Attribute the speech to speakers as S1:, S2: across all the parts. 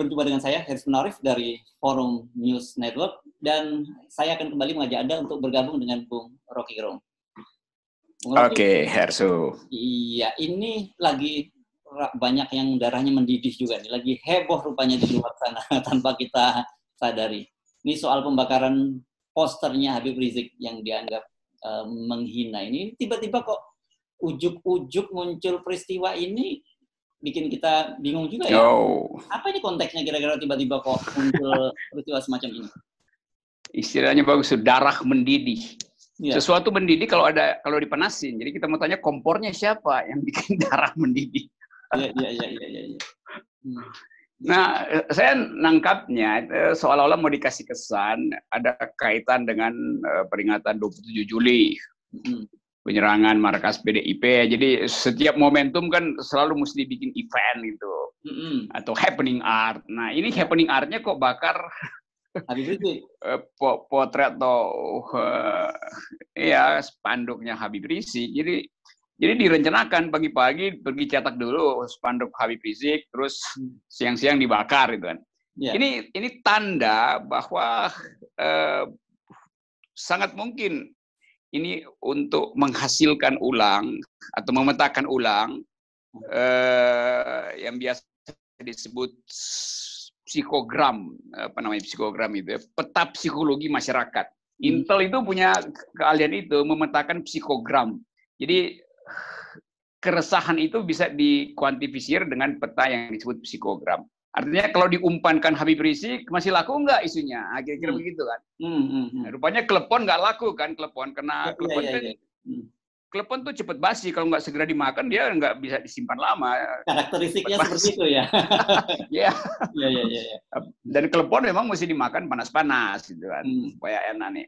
S1: Berjumpa dengan saya, Heris Menarif dari Forum News Network, dan saya akan kembali mengajak Anda untuk bergabung dengan Bung Rocky Gerung.
S2: Oke, okay, Hersu.
S1: Iya, ini lagi banyak yang darahnya mendidih juga nih, lagi heboh rupanya di luar sana tanpa kita sadari. Ini soal pembakaran posternya Habib Rizik yang dianggap uh, menghina ini, tiba-tiba kok ujuk-ujuk muncul peristiwa ini bikin kita bingung juga ya. Oh. Apa ini konteksnya kira-kira tiba-tiba kok muncul peristiwa semacam ini?
S2: Istilahnya bagus, darah mendidih. Ya. Sesuatu mendidih kalau ada kalau dipanasin. Jadi kita mau tanya kompornya siapa yang bikin darah mendidih? Iya, iya, iya, iya, iya. Ya. Hmm. Nah, saya nangkapnya seolah-olah mau dikasih kesan ada kaitan dengan uh, peringatan 27 Juli. Hmm penyerangan markas PDIP. Jadi setiap momentum kan selalu mesti bikin event gitu. Mm-hmm. Atau happening art. Nah ini happening artnya kok bakar Habib Rizik. Eh, potret atau uh, ya spanduknya Habib Rizik. Jadi jadi direncanakan pagi-pagi pergi cetak dulu spanduk Habib Rizik, terus siang-siang dibakar gitu kan. Yeah. Ini ini tanda bahwa uh, sangat mungkin ini untuk menghasilkan ulang atau memetakan ulang eh, yang biasa disebut psikogram apa namanya psikogram itu ya, peta psikologi masyarakat. Hmm. Intel itu punya keahlian itu memetakan psikogram. Jadi keresahan itu bisa dikuantifisir dengan peta yang disebut psikogram. Artinya kalau diumpankan Habib Rizik masih laku nggak isunya? Ah, kira-kira hmm. begitu kan? Hmm, hmm, hmm. Nah, rupanya klepon nggak laku kan klepon karena klepon ya, ya, ya. Hmm. klepon tuh cepet basi kalau nggak segera dimakan dia nggak bisa disimpan lama.
S1: Karakteristiknya seperti itu ya.
S2: ya. ya, ya, ya, ya. Dan klepon memang mesti dimakan panas-panas gitu kan hmm. supaya enak nih.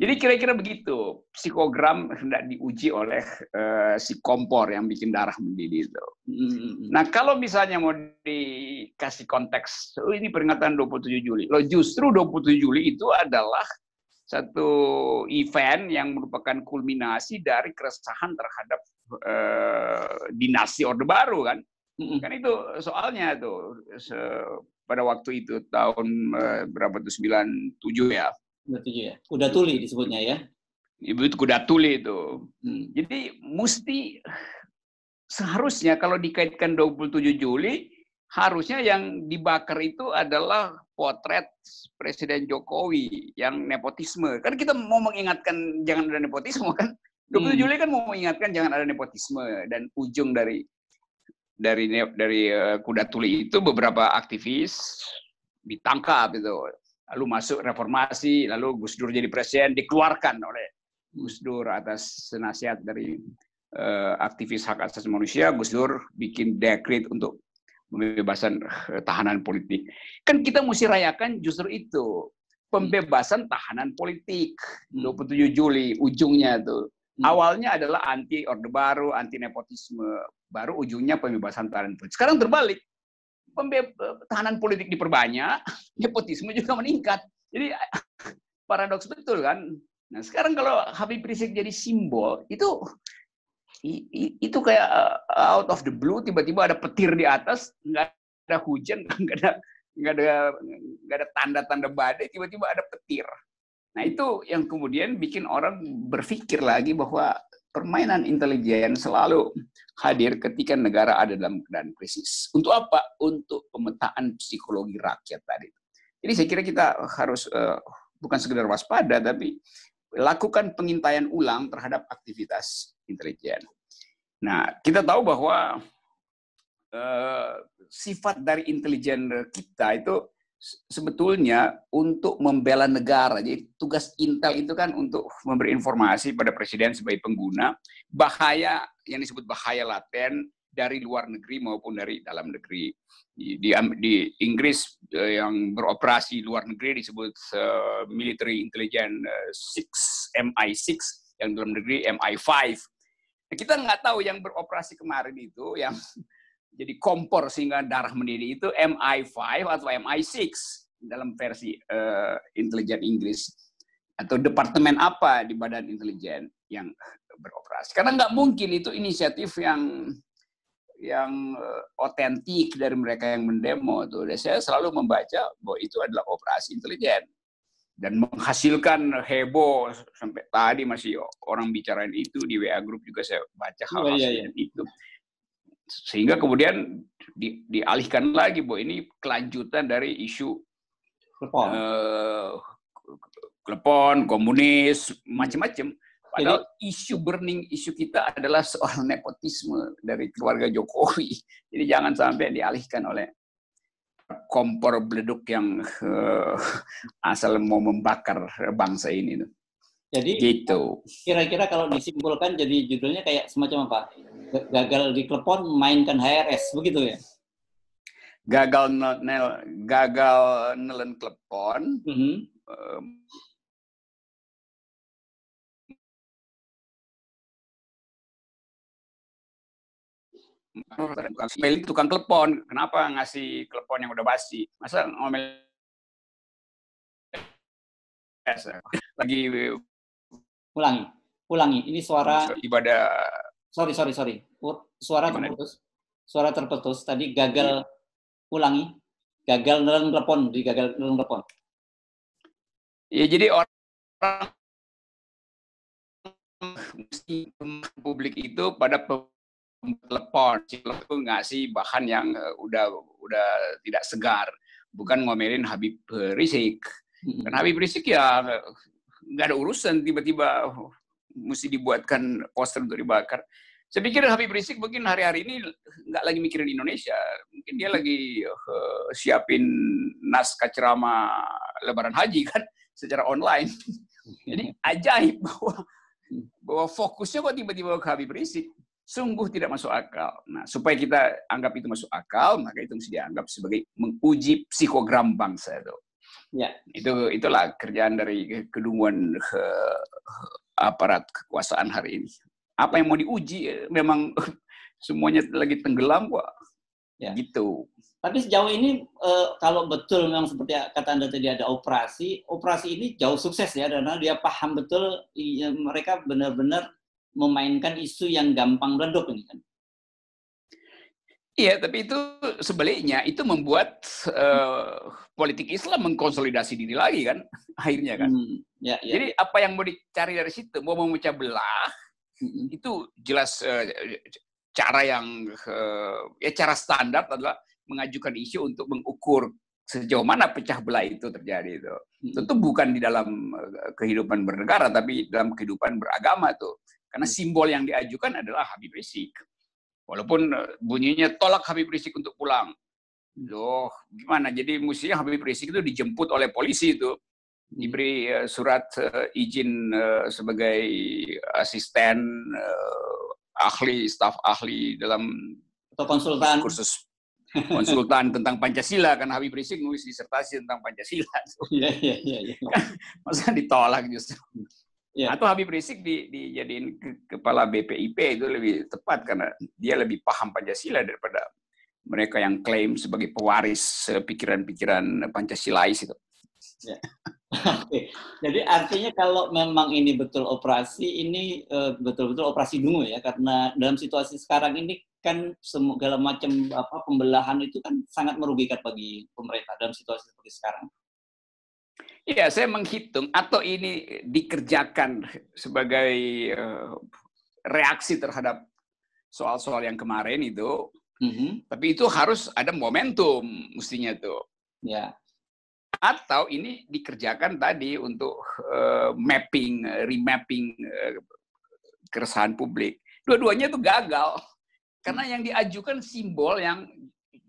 S2: Jadi kira-kira begitu psikogram hendak diuji oleh uh, si kompor yang bikin darah mendidih itu. Hmm. Nah kalau misalnya mau dikasih konteks, oh ini peringatan 27 Juli. Loh justru 27 Juli itu adalah satu event yang merupakan kulminasi dari keresahan terhadap uh, dinasti Orde Baru kan. Hmm. Kan itu soalnya tuh pada waktu itu tahun uh, berapa tuh 97 ya
S1: ya. Kuda tuli disebutnya ya.
S2: Ibu itu kuda tuli itu. Hmm. Jadi mesti seharusnya kalau dikaitkan 27 Juli harusnya yang dibakar itu adalah potret Presiden Jokowi yang nepotisme. Kan kita mau mengingatkan jangan ada nepotisme kan. 27 hmm. Juli kan mau mengingatkan jangan ada nepotisme dan ujung dari dari dari uh, kuda tuli itu beberapa aktivis ditangkap itu lalu masuk reformasi, lalu Gus Dur jadi presiden, dikeluarkan oleh Gus Dur atas nasihat dari uh, aktivis hak asasi manusia, Gus Dur bikin dekret untuk pembebasan uh, tahanan politik. Kan kita mesti rayakan justru itu, pembebasan tahanan politik 27 Juli ujungnya tuh. Hmm. Awalnya adalah anti orde baru, anti nepotisme, baru ujungnya pembebasan tahanan politik. Sekarang terbalik tahanan politik diperbanyak, nepotisme juga meningkat. Jadi paradoks betul kan. Nah sekarang kalau Habib Rizik jadi simbol itu itu kayak uh, out of the blue tiba-tiba ada petir di atas nggak ada hujan nggak ada nggak ada nggak ada tanda-tanda badai tiba-tiba ada petir. Nah itu yang kemudian bikin orang berpikir lagi bahwa permainan intelijen selalu hadir ketika negara ada dalam keadaan krisis. Untuk apa? Untuk pemetaan psikologi rakyat tadi. Jadi saya kira kita harus uh, bukan sekedar waspada, tapi lakukan pengintaian ulang terhadap aktivitas intelijen. Nah, kita tahu bahwa uh, sifat dari intelijen kita itu sebetulnya untuk membela negara. Jadi tugas Intel itu kan untuk memberi informasi pada presiden sebagai pengguna bahaya yang disebut bahaya laten dari luar negeri maupun dari dalam negeri. Di, di, di Inggris eh, yang beroperasi luar negeri disebut uh, Military Intelligence uh, eh, 6 MI6 yang dalam negeri MI5. Nah, kita nggak tahu yang beroperasi kemarin itu yang jadi kompor sehingga darah mendidih itu MI5 atau MI6 dalam versi uh, intelijen Inggris atau departemen apa di badan intelijen yang beroperasi karena nggak mungkin itu inisiatif yang yang eh, otentik dari mereka yang mendemo tuh. Saya selalu membaca bahwa itu adalah operasi intelijen dan menghasilkan heboh sampai tadi masih orang bicarain itu di WA grup juga saya baca hal, -hal oh, iya, iya. itu sehingga kemudian di, dialihkan lagi bahwa ini kelanjutan dari isu klepon, uh, klepon komunis macam-macam padahal jadi, isu burning isu kita adalah soal nepotisme dari keluarga Jokowi. Jadi jangan sampai dialihkan oleh kompor beleduk yang uh, asal mau membakar bangsa ini.
S1: Jadi gitu. Kira-kira kalau disimpulkan jadi judulnya kayak semacam apa? Gagal di klepon mainkan HRS begitu ya?
S2: Gagal nel gagal nelen klepon. Mm -hmm. ngomel tukang klepon. Kenapa ngasih klepon yang udah basi? Masa ngomel lagi
S1: ulangi, ulangi. Ini suara
S2: ibadah.
S1: Sorry, sorry, sorry. Suara Gimana? terputus. Suara terputus. Tadi gagal. Ulangi. Gagal nelen klepon. Di gagal nelen klepon.
S2: Ya jadi orang publik itu pada telepon, itu ngasih bahan yang uh, udah udah tidak segar, bukan ngomelin Habib Rizik. Karena Habib Rizik ya nggak ada urusan tiba-tiba mesti dibuatkan poster untuk dibakar. Saya pikir Habib Rizik mungkin hari-hari ini nggak lagi mikirin Indonesia, mungkin dia lagi uh, siapin naskah ceramah Lebaran Haji kan secara online. Jadi ajaib bahwa bahwa fokusnya kok tiba-tiba ke Habib Rizik sungguh tidak masuk akal. Nah, supaya kita anggap itu masuk akal, maka itu mesti dianggap sebagai menguji psikogram bangsa itu. Ya. Itu itulah kerjaan dari kedunguan uh, aparat kekuasaan hari ini. Apa yang mau diuji memang semuanya lagi tenggelam kok. Ya. Gitu.
S1: Tapi sejauh ini uh, kalau betul memang seperti kata Anda tadi ada operasi, operasi ini jauh sukses ya karena dia paham betul ya, mereka benar-benar memainkan isu yang gampang meleduk ini kan.
S2: Iya, tapi itu sebaliknya itu membuat uh, politik Islam mengkonsolidasi diri lagi kan, akhirnya kan. Hmm, ya, ya. Jadi apa yang mau dicari dari situ, mau memecah belah, hmm. itu jelas uh, cara yang uh, ya cara standar adalah mengajukan isu untuk mengukur sejauh mana pecah belah itu terjadi itu. Hmm. Tentu bukan di dalam kehidupan bernegara, tapi dalam kehidupan beragama tuh. Karena hmm. simbol yang diajukan adalah Habib Rizik. Walaupun eh, bunyinya tolak Habib Rizik untuk pulang. Loh, gimana? Jadi mestinya Habib Rizik itu dijemput oleh polisi itu. Diberi uh, surat uh, izin uh, sebagai asisten uh, ahli, staf ahli dalam
S1: atau konsultan
S2: kursus konsultan tentang Pancasila kan Habib Rizik nulis disertasi tentang Pancasila. Iya iya iya. iya. Masa ditolak justru. Yeah. Atau Habib Rizik di, dijadiin ke, kepala BPIP itu lebih tepat karena dia lebih paham Pancasila daripada mereka yang klaim sebagai pewaris pikiran-pikiran Pancasilais itu.
S1: Ya. Oke. Jadi artinya kalau memang ini betul operasi, ini eh, betul-betul operasi dungu ya, karena dalam situasi sekarang ini kan segala macam apa pembelahan itu kan sangat merugikan bagi pemerintah dalam situasi seperti sekarang.
S2: Iya, saya menghitung atau ini dikerjakan sebagai uh, reaksi terhadap soal-soal yang kemarin itu. Mm-hmm. Tapi itu harus ada momentum mestinya tuh. Ya. Atau ini dikerjakan tadi untuk uh, mapping, remapping uh, keresahan publik. Dua-duanya itu gagal. Karena yang diajukan simbol yang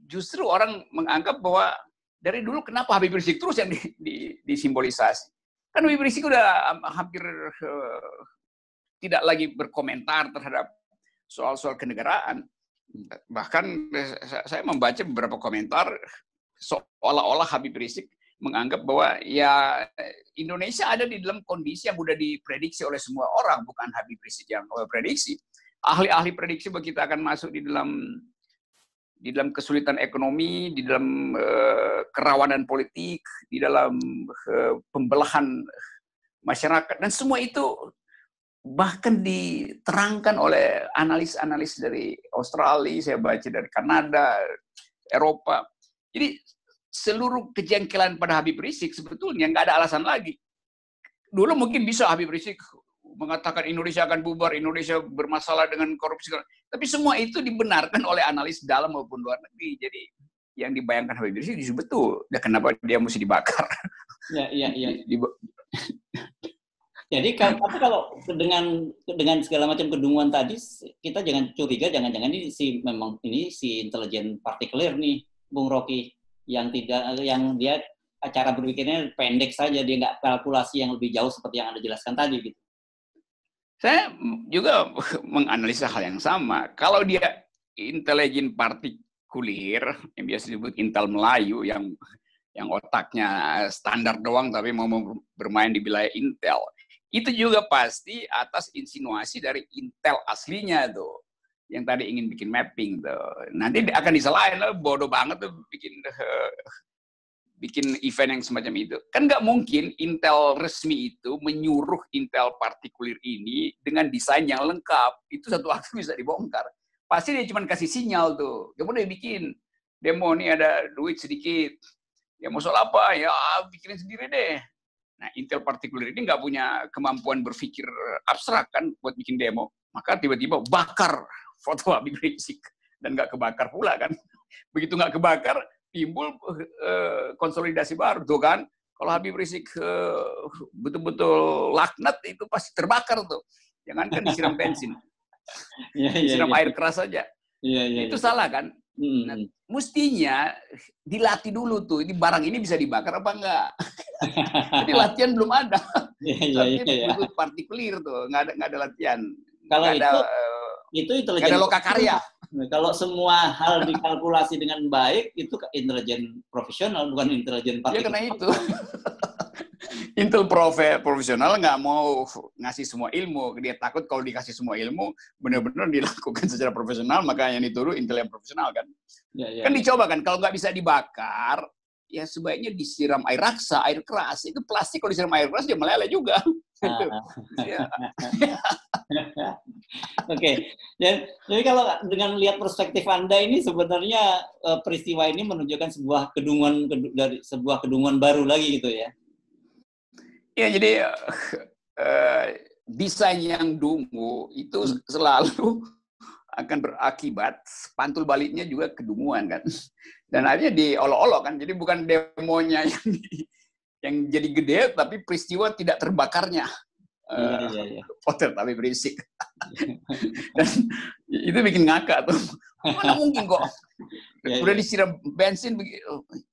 S2: justru orang menganggap bahwa dari dulu kenapa Habib Rizik terus yang di, di, disimbolisasi? Kan Habib Rizik udah hampir uh, tidak lagi berkomentar terhadap soal-soal kenegaraan. Bahkan eh, saya membaca beberapa komentar seolah-olah Habib Rizik menganggap bahwa ya Indonesia ada di dalam kondisi yang sudah diprediksi oleh semua orang, bukan Habib Rizik yang prediksi. Ahli-ahli prediksi bahwa kita akan masuk di dalam di dalam kesulitan ekonomi, di dalam uh, kerawanan politik, di dalam uh, pembelahan masyarakat dan semua itu bahkan diterangkan oleh analis-analis dari Australia, saya baca dari Kanada, Eropa. Jadi seluruh kejengkelan pada Habib Rizik sebetulnya nggak ada alasan lagi. Dulu mungkin bisa Habib Rizik mengatakan Indonesia akan bubar, Indonesia bermasalah dengan korupsi. Tapi semua itu dibenarkan oleh analis dalam maupun luar negeri. Jadi yang dibayangkan Habib Rizik itu betul. Dan kenapa dia mesti dibakar?
S1: Ya, iya, iya. Jadi kalau, tapi kalau dengan dengan segala macam kedunguan tadi kita jangan curiga jangan-jangan ini si memang ini si intelijen partikelir nih Bung Rocky yang tidak yang dia cara berpikirnya pendek saja dia nggak kalkulasi yang lebih jauh seperti yang anda jelaskan tadi gitu.
S2: Saya juga menganalisa hal yang sama. Kalau dia intelijen partikulir yang biasa disebut Intel Melayu yang yang otaknya standar doang tapi mau bermain di wilayah Intel itu juga pasti atas insinuasi dari Intel aslinya tuh yang tadi ingin bikin mapping tuh. Nanti akan disalahin loh, bodoh banget tuh bikin bikin event yang semacam itu. Kan nggak mungkin Intel resmi itu menyuruh Intel partikulir ini dengan desain yang lengkap. Itu satu waktu bisa dibongkar. Pasti dia cuma kasih sinyal tuh. Coba deh bikin demo nih ada duit sedikit. Ya mau soal apa? Ya bikinin sendiri deh. Nah, Intel partikular ini nggak punya kemampuan berpikir abstrak kan buat bikin demo. Maka tiba-tiba bakar foto Habib Rizik dan nggak kebakar pula kan. Begitu nggak kebakar, timbul uh, konsolidasi baru tuh kan. Kalau Habib Rizik uh, betul-betul laknat itu pasti terbakar tuh. Jangan kan disiram bensin. ya, ya, disiram ya. air keras saja. Ya, ya, itu salah kan? Hmm. Nah, mestinya dilatih dulu tuh, ini barang ini bisa dibakar apa enggak? Jadi latihan belum ada. Iya, iya, iya. Itu partikulir tuh, nggak ada, ada latihan.
S1: Kalau itu, ada, uh, itu intelijen.
S2: ada loka karya.
S1: Kalau semua hal dikalkulasi dengan baik, itu intelijen profesional, bukan intelijen partikulir.
S2: Ya, karena itu. Intel profesional nggak mau ngasih semua ilmu. Dia takut kalau dikasih semua ilmu, benar-benar dilakukan secara profesional, maka yang dituruh Intel yang profesional kan. Ya, ya, kan ya. dicoba kan, kalau nggak bisa dibakar, ya sebaiknya disiram air raksa, air keras. Itu plastik kalau disiram air keras dia meleleh juga.
S1: Oke, okay. jadi kalau dengan lihat perspektif anda ini sebenarnya eh, peristiwa ini menunjukkan sebuah kedunguan dari sebuah kedunguan baru lagi gitu ya.
S2: Ya, jadi uh, desain yang dungu itu hmm. selalu akan berakibat pantul baliknya juga kedunguan kan. Dan akhirnya diolok-olok kan. Jadi bukan demonya yang di, yang jadi gede tapi peristiwa tidak terbakarnya. Iya, uh, iya, iya. Potter tapi berisik. Dan itu bikin ngakak tuh. Mana mungkin kok. Ya, Udah disiram bensin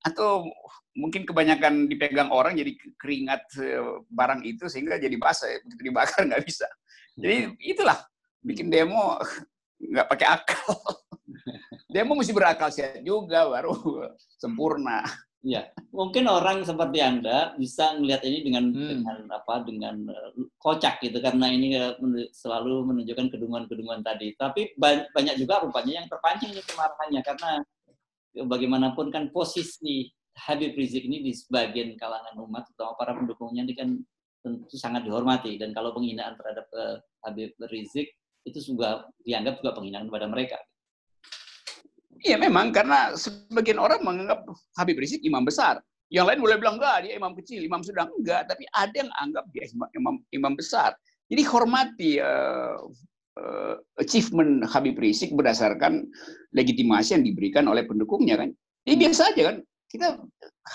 S2: atau mungkin kebanyakan dipegang orang jadi keringat eh, barang itu sehingga jadi basah begitu dibakar nggak bisa jadi itulah bikin demo nggak pakai akal demo mesti berakal sehat juga baru sempurna
S1: ya mungkin orang seperti anda bisa melihat ini dengan hmm. dengan apa dengan eh, kocak gitu karena ini eh, selalu menunjukkan kedunguan-kedunguan tadi tapi banyak juga rupanya yang terpancing ini kemarahannya karena bagaimanapun kan posisi Habib Rizik ini di sebagian kalangan umat atau para pendukungnya ini kan tentu sangat dihormati dan kalau penghinaan terhadap uh, Habib Rizik itu juga dianggap juga penghinaan kepada mereka.
S2: Iya memang karena sebagian orang menganggap Habib Rizik imam besar. Yang lain boleh bilang enggak dia imam kecil, imam sedang enggak, tapi ada yang anggap dia imam imam besar. Jadi hormati uh, uh, achievement Habib Rizik berdasarkan legitimasi yang diberikan oleh pendukungnya kan. Ini biasa aja kan kita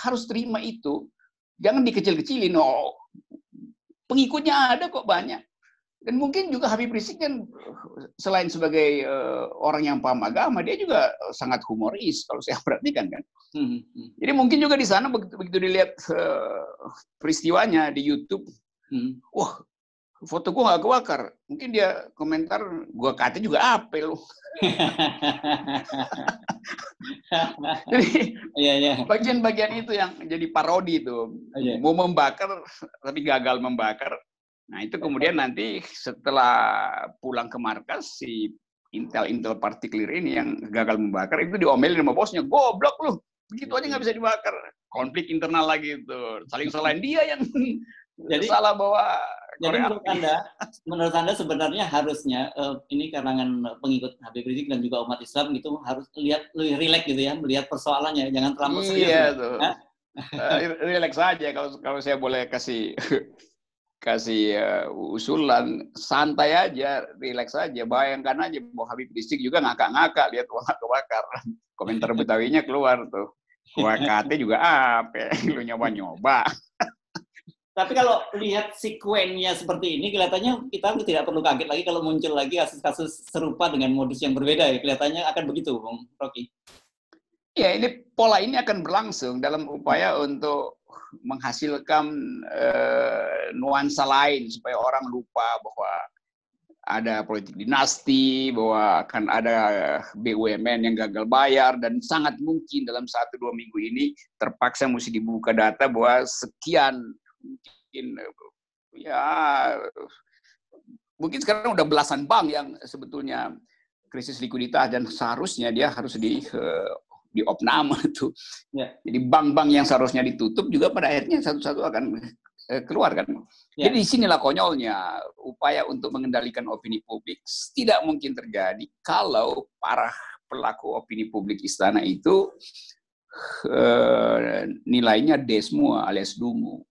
S2: harus terima itu. Jangan dikecil-kecilin. Oh, pengikutnya ada kok banyak. Dan mungkin juga Habib Rizik kan selain sebagai uh, orang yang paham agama, dia juga sangat humoris kalau saya perhatikan kan. Hmm, hmm. Jadi mungkin juga di sana begitu, begitu dilihat uh, peristiwanya di YouTube, hmm. wah foto gua nggak kebakar. Mungkin dia komentar, gua kata juga apa lu. jadi iya, iya. bagian-bagian itu yang jadi parodi itu iya. mau membakar tapi gagal membakar nah itu kemudian nanti setelah pulang ke markas si Intel Intel partikelir ini yang gagal membakar itu diomelin sama bosnya goblok lu begitu aja nggak bisa dibakar. Konflik internal lagi itu. Saling selain dia yang jadi salah bawa
S1: jadi menurut anda menurut anda sebenarnya harusnya uh, ini kalangan pengikut Habib Rizik dan juga umat Islam gitu harus lihat lebih rileks gitu ya melihat persoalannya jangan terlalu serius
S2: iya tuh. Uh, rileks saja kalau kalau saya boleh kasih kasih uh, usulan santai aja, rileks aja. Bayangkan aja bahwa Habib Rizik juga ngakak-ngakak lihat uang kebakar. Komentar Betawinya keluar tuh. WKT juga apa? Lu nyoba-nyoba.
S1: Tapi kalau lihat sekuennya seperti ini, kelihatannya kita tidak perlu kaget lagi kalau muncul lagi kasus-kasus serupa dengan modus yang berbeda. Ya. Kelihatannya akan begitu, Bung Rocky.
S2: Ya, ini pola ini akan berlangsung dalam upaya untuk menghasilkan uh, nuansa lain supaya orang lupa bahwa ada politik dinasti, bahwa akan ada BUMN yang gagal bayar, dan sangat mungkin dalam satu dua minggu ini terpaksa mesti dibuka data bahwa sekian mungkin ya mungkin sekarang udah belasan bank yang sebetulnya krisis likuiditas dan seharusnya dia harus di uh, di opname itu. Ya. Jadi bank-bank yang seharusnya ditutup juga pada akhirnya satu-satu akan eh, keluar kan. Ya. Jadi sinilah konyolnya upaya untuk mengendalikan opini publik tidak mungkin terjadi kalau para pelaku opini publik istana itu uh, nilainya D semua alias dungu.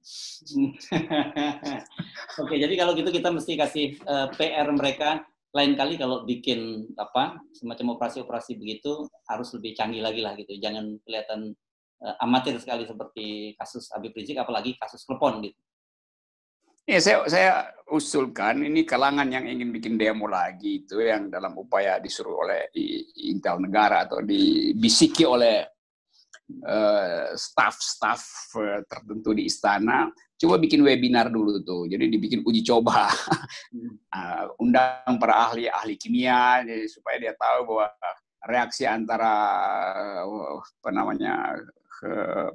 S1: Oke, jadi kalau gitu kita mesti kasih uh, eh, PR mereka lain kali kalau bikin apa semacam operasi-operasi begitu harus lebih canggih lagi lah gitu. Jangan kelihatan uh, amatir sekali seperti kasus Habib Rizik apalagi kasus telepon gitu.
S2: Ya, saya, saya usulkan ini kalangan yang ingin bikin demo lagi itu yang dalam upaya disuruh oleh intel negara atau dibisiki oleh uh, staff-staff uh, tertentu di istana coba bikin webinar dulu tuh. Jadi dibikin uji coba. uh, undang para ahli ahli kimia jadi supaya dia tahu bahwa reaksi antara apa namanya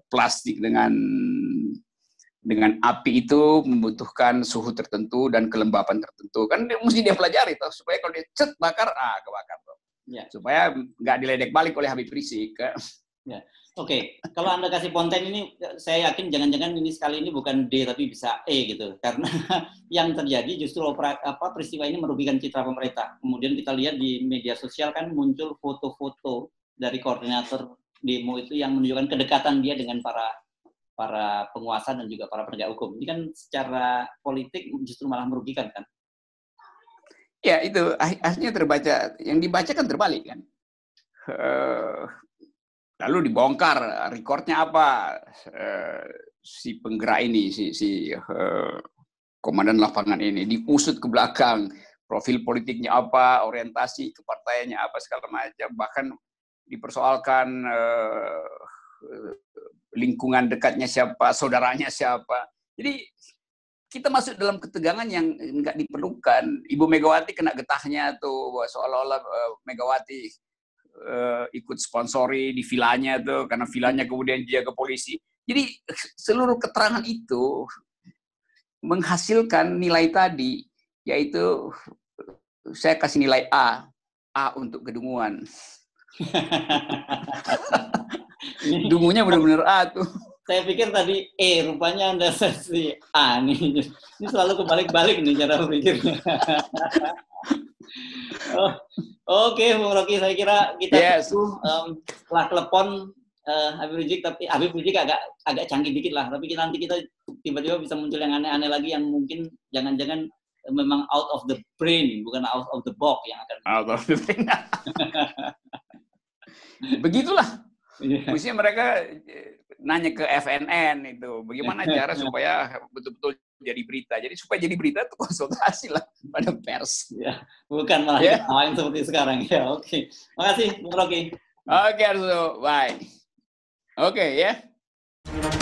S2: plastik dengan dengan api itu membutuhkan suhu tertentu dan kelembapan tertentu kan dia, mesti dia pelajari tuh supaya kalau dia cet bakar ah kebakar tuh ya. supaya nggak diledek balik oleh Habib Rizik
S1: ya. Oke, okay. kalau Anda kasih konten ini, saya yakin jangan-jangan ini sekali ini bukan D tapi bisa E gitu. Karena yang terjadi justru opera, apa peristiwa ini merugikan citra pemerintah. Kemudian kita lihat di media sosial kan muncul foto-foto dari koordinator demo itu yang menunjukkan kedekatan dia dengan para para penguasa dan juga para penegak hukum. Ini kan secara politik justru malah merugikan kan?
S2: Ya itu akhirnya terbaca, yang dibaca kan terbalik kan. Uh, Lalu dibongkar rekornya apa uh, si penggerak ini, si, si uh, komandan lapangan ini, diusut ke belakang, profil politiknya apa, orientasi kepartaiannya apa segala macam, bahkan dipersoalkan uh, lingkungan dekatnya siapa, saudaranya siapa. Jadi kita masuk dalam ketegangan yang nggak diperlukan. Ibu Megawati kena getahnya tuh seolah-olah Megawati uh, ikut sponsori di vilanya tuh karena vilanya kemudian dia ke polisi. Jadi seluruh keterangan itu menghasilkan nilai tadi yaitu saya kasih nilai A, A untuk kedunguan. Dungunya benar-benar A tuh.
S1: Saya pikir tadi E, rupanya Anda sesi A nih. Ini selalu kebalik-balik nih cara berpikirnya. oh, Oke, okay, Bung Rocky, saya kira kita yes. um, setelah telepon uh, Habib Rizik, tapi Habib Rizik agak agak canggih dikit lah. Tapi kita, nanti kita tiba-tiba bisa muncul yang aneh-aneh lagi yang mungkin jangan-jangan memang out of the brain, bukan out of the box yang akan.
S2: Out of the brain. Begitulah. Yeah. Mestinya mereka nanya ke FNN itu, bagaimana cara supaya betul-betul jadi berita. Jadi supaya jadi berita itu konsultasi lah pada pers.
S1: Ya, bukan malah yeah. main seperti sekarang. Ya, oke. Okay. Makasih, Bung Rocky.
S2: Oke, okay, Arzu. Bye. Oke, okay, ya. Yeah.